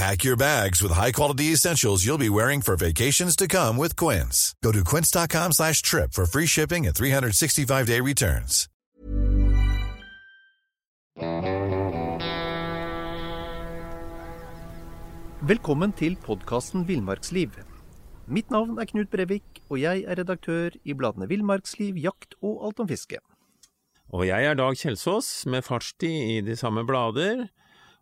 Pack your bags with high-quality essentials you'll be wearing for vacations to come with Quince. Go to quince.com slash trip for free shipping and 365-day returns. Velkommen til podkasten Villmarksliv. Mitt navn er Knut Brevik, og jeg er redaktør i bladene Villmarksliv, Jakt og Alt om fiske. Og jeg er Dag Kjelsås, med fartstid i de samme blader.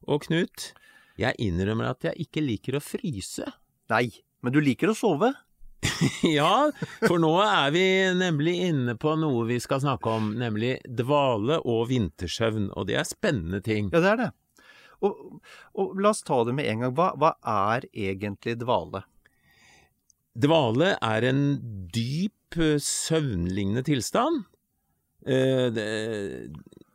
Og Knut, jeg innrømmer at jeg ikke liker å fryse. Nei, men du liker å sove? ja, for nå er vi nemlig inne på noe vi skal snakke om, nemlig dvale og vintersøvn, og det er spennende ting. Ja, det er det. Og, og la oss ta det med en gang. Hva, hva er egentlig dvale? Dvale er en dyp, søvnlignende tilstand. Eh,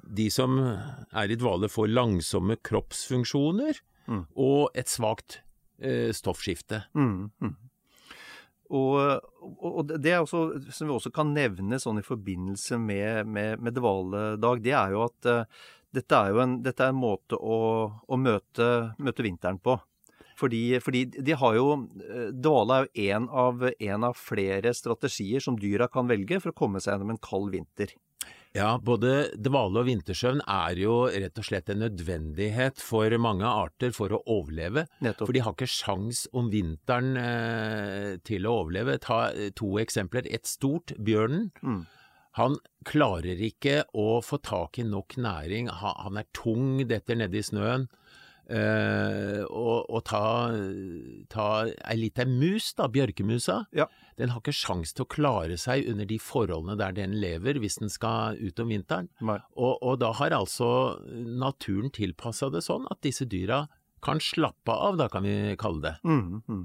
de som er i dvale får langsomme kroppsfunksjoner Mm. og et svakt eh, stoffskifte. Mm, mm. Og, og, det er også, som vi også kan nevne sånn i forbindelse med, med, med dvaledag, det er jo at uh, dette er jo en, dette er en måte å, å møte, møte, vinteren på. Fordi, fordi, de har jo Dvale er jo én av, en av flere strategier som dyra kan velge for å komme seg gjennom en kald vinter. Ja, både dvale og vintersøvn er jo rett og slett en nødvendighet for mange arter for å overleve. Nettopp. For de har ikke sjans om vinteren eh, til å overleve. Ta to eksempler. Et stort, bjørnen. Mm. Han klarer ikke å få tak i nok næring. Han, han er tung, detter nedi snøen. Uh, og, og, ta, ta ei lita mus, da, bjørkemusa, ja. den har ikke sjans til å klare seg under de forholdene der den lever, hvis den skal ut om vinteren. Og, og, da har altså naturen tilpassa det sånn at disse dyra kan slappe av, da kan vi kalle det. Mm, mm.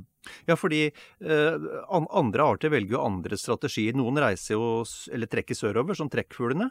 Ja, fordi eh, andre arter velger jo andre strategier. Noen reiser jo, eller trekker sørover, som trekkfuglene.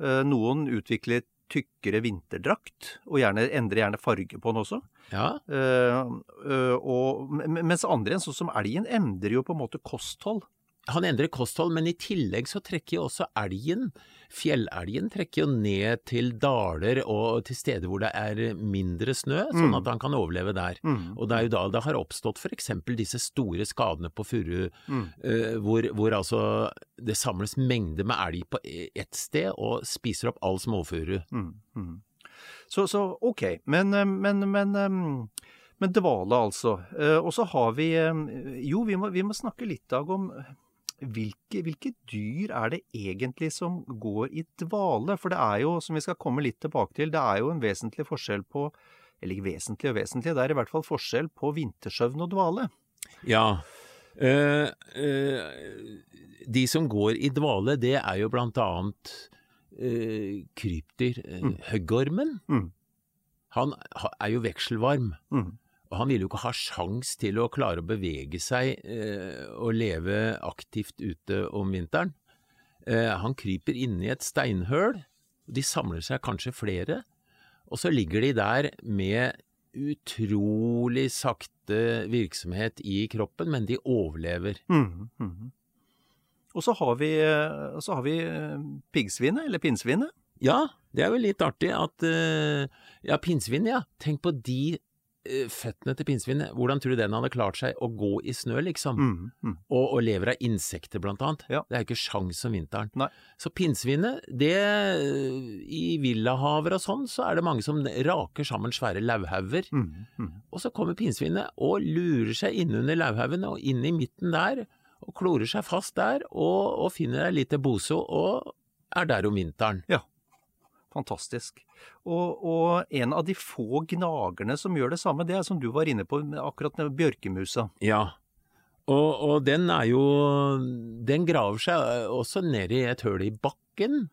Eh, noen utvikler tykkere vinterdrakt, og gjerne, endrer gjerne farge på den også. Ja. Uh, uh, og, mens andre, sånn som elgen, endrer jo på en måte kosthold. Han endrer kosthold, men i tillegg så trekker jo også elgen, fjellelgen, trekker jo ned til daler og til steder hvor det er mindre snø, sånn Mm. at han kan overleve der. Mm. Og det er jo da det har oppstått eksempel disse store skadene på furu, Mm. uh, hvor, hvor altså det samles mengder med elg på ett sted og spiser opp all småfuru. Mm. Mm. Så, så, ok, men, eh, men, men, um men dvale altså. Og så har vi Jo, vi må, vi må snakke litt, Dag, om hvilke, hvilke dyr er det egentlig som går i dvale? For det er jo, som vi skal komme litt tilbake til, det er jo en vesentlig forskjell på Eller ikke vesentlig og vesentlig, det er i hvert fall forskjell på vintersøvn og dvale. Ja. eh, eh, de som går i dvale, det er jo blant annet eh, krypdyr. Mm. Høggormen. Mm. Han er jo vekselvarm. Mm. Han vil jo ikke ha sjans til å klare å bevege seg eh, og leve aktivt ute om vinteren. Eh, han kryper inni et steinhøl, de samler seg kanskje flere, og så ligger de der med utrolig sakte virksomhet i kroppen, men de overlever. Mm. Mm. Og så har vi, eh, så har vi eh, piggsvinet, eller pinnsvinet. Ja, det er jo litt artig at eh, Ja, pinnsvin, ja. Tenk på de føttene til pinnsvinet. Hvordan tror du den hadde klart seg å gå i snø, liksom? Mm. Mm. og, og lever av insekter, blant annet. Ja. Det er jo ikke sjans om vinteren. Nei. Så pinnsvinet, det I villahaver og sånn, så er det mange som raker sammen svære lauvhauger. Mm. Mm. Og så kommer pinnsvinet og lurer seg innunder lauvhaugen og inn i midten der, og klorer seg fast der, og, og finner ei lita bose og er der om vinteren. Ja. Fantastisk. Og, og, en av de få gnagerne som gjør det samme, det er som du var inne på, akkurat med bjørkemusa. Ja, og, og, den er jo Den graver seg også ned i et høl i bakken,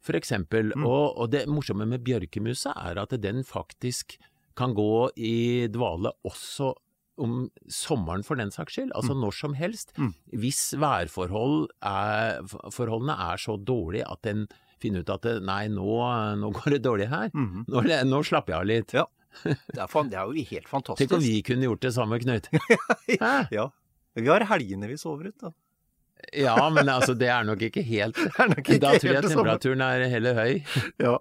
for eksempel. Mm. Og, og, det morsomme med bjørkemusa er at den faktisk kan gå i dvale også om sommeren for den saks skyld, altså mm. når som helst. Mm. Hvis værforholdene er, er så dårlige at den finne ut at nei, nå, nå går det dårlig her. Mm -hmm. nå, nå, slapper jeg av litt. Ja. Det er, det er, jo helt fantastisk. Tenk om vi kunne gjort det samme, Knut. ja. Vi har helgene vi sover ut, da. ja, men altså, det er nok ikke helt nok ikke Da tror jeg temperaturen er heller høy. ja.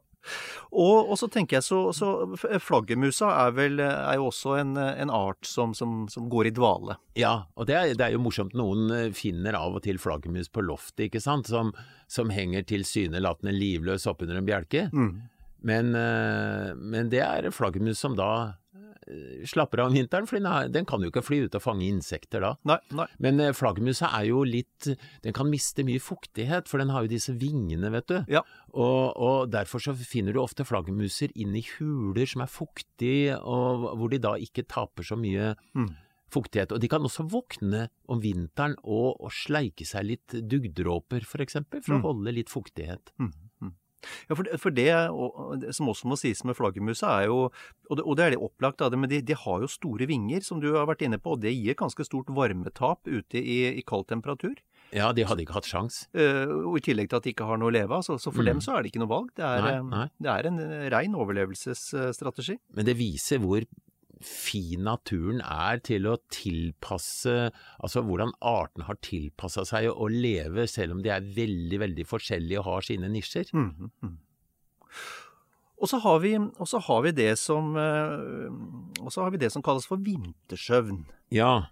Og, og, så tenker jeg så, så Flaggermusa er vel er jo også en, en art som, som, som, går i dvale. Ja, og det er, det er, jo morsomt. Noen finner av og til flaggermus på loftet, ikke sant. Som, som henger tilsynelatende livløs oppunder en bjelke. Mm. Men, eh, men, det er flaggermus som da eh, slapper av om vinteren, for den, den, kan jo ikke fly ut og fange insekter da. Nei, nei. Men eh, flaggermusa er jo litt Den kan miste mye fuktighet, for den har jo disse vingene, vet du. Ja. Og, og, derfor så finner du ofte flaggermuser inn i huler som er fuktige, og hvor de da ikke taper så mye mm fuktighet. Og de kan også våkne om vinteren og, og sleike seg litt duggdråper, f.eks., for, eksempel, for mm. å holde litt fuktighet. Mm. Ja, for det, og, det, som også må sies med flaggermusa, er jo Og det, og det er det opplagt av det, men de, de, har jo store vinger, som du har vært inne på, og det gir ganske stort varmetap ute i, i kald temperatur. Ja, de hadde ikke hatt sjans. Uh, og I tillegg til at de ikke har noe å leve av. Så, så, for mm. dem så er det ikke noe valg. Det er, nei, eh, nei. Det er en rein overlevelsesstrategi. Men det viser hvor fin naturen er til å tilpasse Altså hvordan artene har tilpassa seg å leve, selv om de er veldig, veldig forskjellige og har sine nisjer. Mm, mm. Og så har, vi, har vi det som eh, Og så har vi det som kalles for vintersøvn. Ja,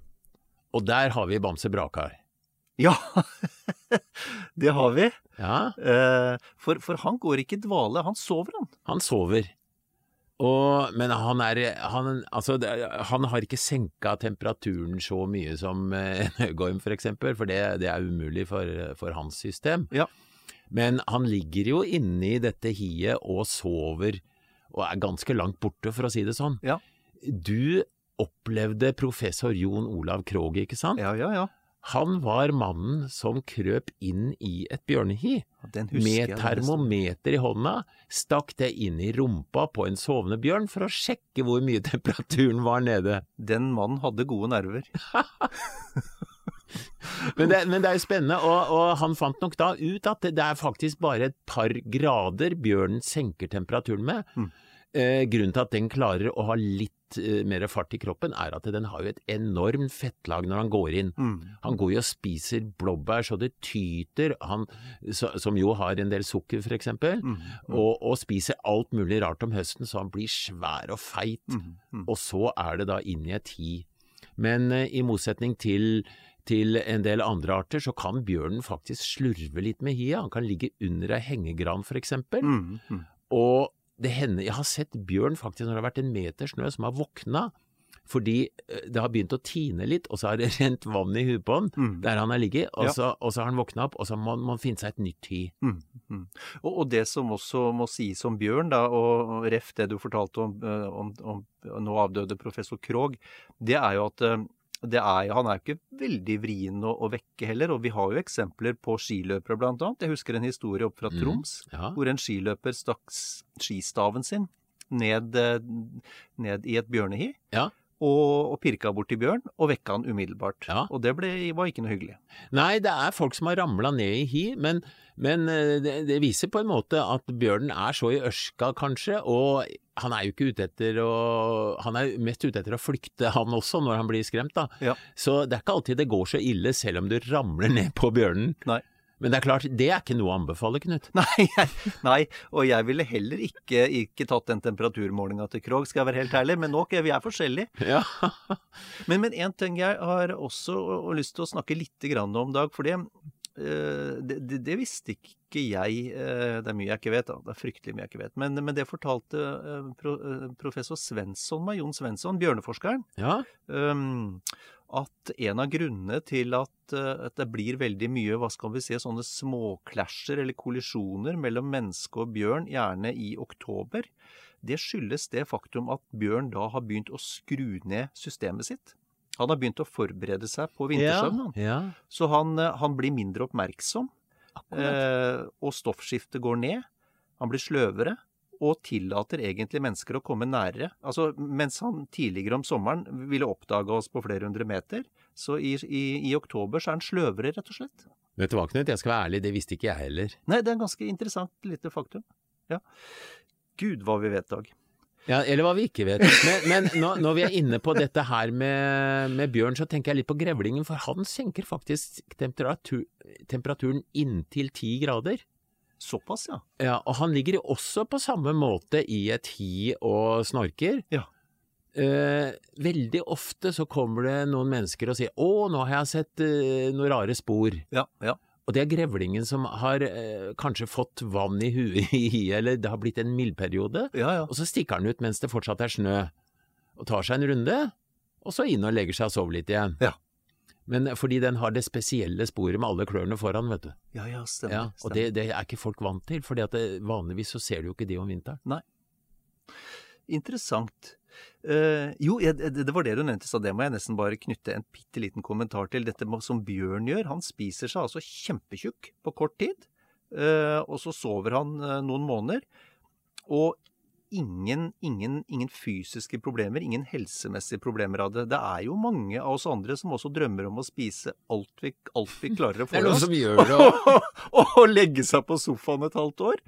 og der har vi Bamse Brakar. Ja, det har vi. Ja. Eh, for, for han går ikke i dvale, han sover, han. Han sover. Og, men han, er, han, altså, han har ikke senka temperaturen så mye som en høgorm f.eks., for, eksempel, for det, det, er umulig for, for hans system. Ja. Men han ligger jo inne i dette hiet og sover, og er ganske langt borte, for å si det sånn. Ja. Du opplevde professor Jon Olav Krogh, ikke sant? Ja, ja, ja. Han var mannen som krøp inn i et bjørnehi. Med termometer i hånda stakk det inn i rumpa på en sovende bjørn for å sjekke hvor mye temperaturen var nede. Den mannen hadde gode nerver. men, det, men, det, er jo spennende, og, og, han fant nok da ut at det, det, er faktisk bare et par grader bjørnen senker temperaturen med. Mm. Eh, grunnen til at den klarer å ha litt eh, mer fart i kroppen, er at den har jo et enormt fettlag når han går inn. Mm. Han går jo og spiser blåbær så det tyter, han, så, som jo har en del sukker for eksempel, mm. Mm. Og, og, spiser alt mulig rart om høsten så han blir svær og feit. Mm, mm. Og så er det da inn i et hi. Men eh, i motsetning til til en del andre arter, så kan bjørnen faktisk slurve litt med hiet. Han kan ligge under ei hengegran, for eksempel. Mm, mm. Og det hender Jeg har sett bjørn faktisk når det har vært en meter snø som har våkna fordi eh, det har begynt å tine litt, og så har det rent vann i huet på han mm. der han har ligget, og, ja. så, og, så, har han våkna opp, og så må man finne seg et nytt hy. Mm. Mm. Og, og, det som også må sies om bjørn, da, og ref det du fortalte om, eh, om, om, om nå avdøde professor Krogh, det er jo at eh, er, han er ikke veldig vrien å, å, vekke heller. Og vi har jo eksempler på skiløpere, blant annet. Jeg husker en historie opp fra mm, Troms, mm, ja. hvor en skiløper stakk skistaven sin ned, eh, ned i et bjørnehi. Ja. Og, og pirka borti bjørn, og vekka han umiddelbart. Ja. Og det ble, var ikke noe hyggelig. Nei, det er folk som har ramla ned i hi, men, men eh, det, det, viser på en måte at bjørnen er så i ørska, kanskje, og han er jo ikke ute etter å Han er mest ute etter å flykte, han også, når han blir skremt, da. Ja. Så det er ikke alltid det går så ille, selv om du ramler ned på bjørnen. Nei. Men det er klart, det er ikke noe å anbefale, Knut. Nei, nei og jeg ville heller ikke, ikke tatt den temperaturmålinga til Krog, skal jeg være helt ærlig. Men nok, vi er forskjellige. Ja. men, én en ting jeg har også lyst til å snakke litt om, Dag. For det, det, det, det, visste ikke jeg. Eh, det er mye jeg ikke vet, da. Det er fryktelig mye jeg ikke vet. Men, men det fortalte eh, professor Svensson meg, Jon Svensson, bjørneforskeren. Ja. At en av grunnene til at, eh, at det blir veldig mye hva skal vi si, sånne småklasjer eller kollisjoner mellom menneske og bjørn, gjerne i oktober, det skyldes det faktum at bjørn da har begynt å skru ned systemet sitt. Han har begynt å forberede seg på vintersøvn. Ja, Ja, Så han, eh, han blir mindre oppmerksom, eh, og stoffskiftet går ned. Han blir sløvere og tillater egentlig mennesker å komme nærere. Altså, mens han tidligere om sommeren ville oppdage oss på flere hundre meter, så i, i, i oktober så er han sløvere, rett og slett. Vet du hva, Knut, jeg skal være ærlig, det visste ikke jeg heller. Nei, det er en ganske interessant lite faktum. Ja. Gud hva vi vet, Dag. Ja, eller hva vi ikke vet. Men, men nå, når vi er inne på dette her med, med bjørn, så tenker jeg litt på grevlingen, for han senker faktisk temperatur, temperaturen inntil ti grader. Såpass, ja. Ja, og han ligger også på samme måte i et hi og snorker. Ja. Eh, veldig ofte så kommer det noen mennesker og sier 'Å, nå har jeg sett eh, noen rare spor'. Ja, ja. Og det er grevlingen som har eh, kanskje fått vann i huet i eller det har blitt en mildperiode. Ja, ja. Og så stikker den ut mens det fortsatt er snø, og tar seg en runde, og så inn og legger seg og sover litt igjen. Ja. Men fordi den har det spesielle sporet med alle klørne foran, vet du. Ja, ja, stemmer. Ja, og stemmer. det, det er ikke folk vant til, for vanligvis så ser du jo ikke de om vinteren. Interessant. Uh, jo, det, var det du nevnte, så det må jeg nesten bare knytte en bitte liten kommentar til. Dette som bjørn gjør. Han spiser seg altså kjempetjukk på kort tid, Uh, og så sover han uh, noen måneder. Og ingen, ingen, ingen fysiske problemer, ingen helsemessige problemer av det. Det er jo mange av oss andre som også drømmer om å spise alt vi, alt vi klarer å få Det er i noen oss. som gjør det òg. og legge seg på sofaen et halvt år.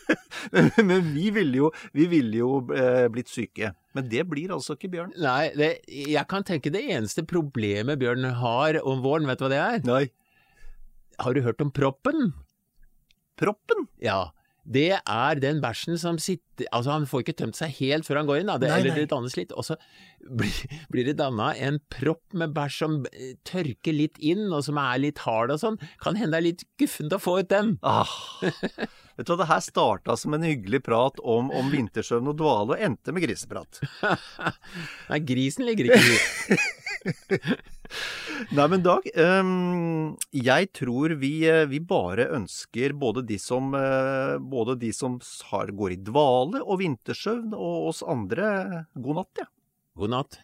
Men vi ville jo, vi ville jo eh, blitt syke. Men det blir altså ikke Bjørn. Nei, det, jeg kan tenke det eneste problemet Bjørn har om våren, vet du hva det er? Nei. Har du hørt om proppen? Proppen? Ja. Det er den bæsjen som sitter Altså, han får ikke tømt seg helt før han går inn, da. Det, Nei, eller nei. det dannes litt. Og så blir, blir det danna en propp med bæsj som eh, tørker litt inn, og som er litt hard og sånn. Kan hende det er litt guffent å få ut den. Ah. Vet du hva, det her starta som en hyggelig prat om, om vintersøvn og dvale, og endte med griseprat. Nei, grisen ligger ikke i Nei, men Dag, ehm, jeg tror vi, eh, vi bare ønsker både de som, eh, både de som har, går i dvale og vintersøvn, og oss andre god natt, ja. God natt.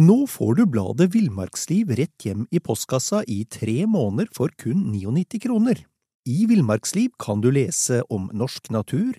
Nå får du bladet Villmarksliv rett hjem i postkassa i tre måneder for kun 99 kroner. I Villmarksliv kan du lese om norsk natur,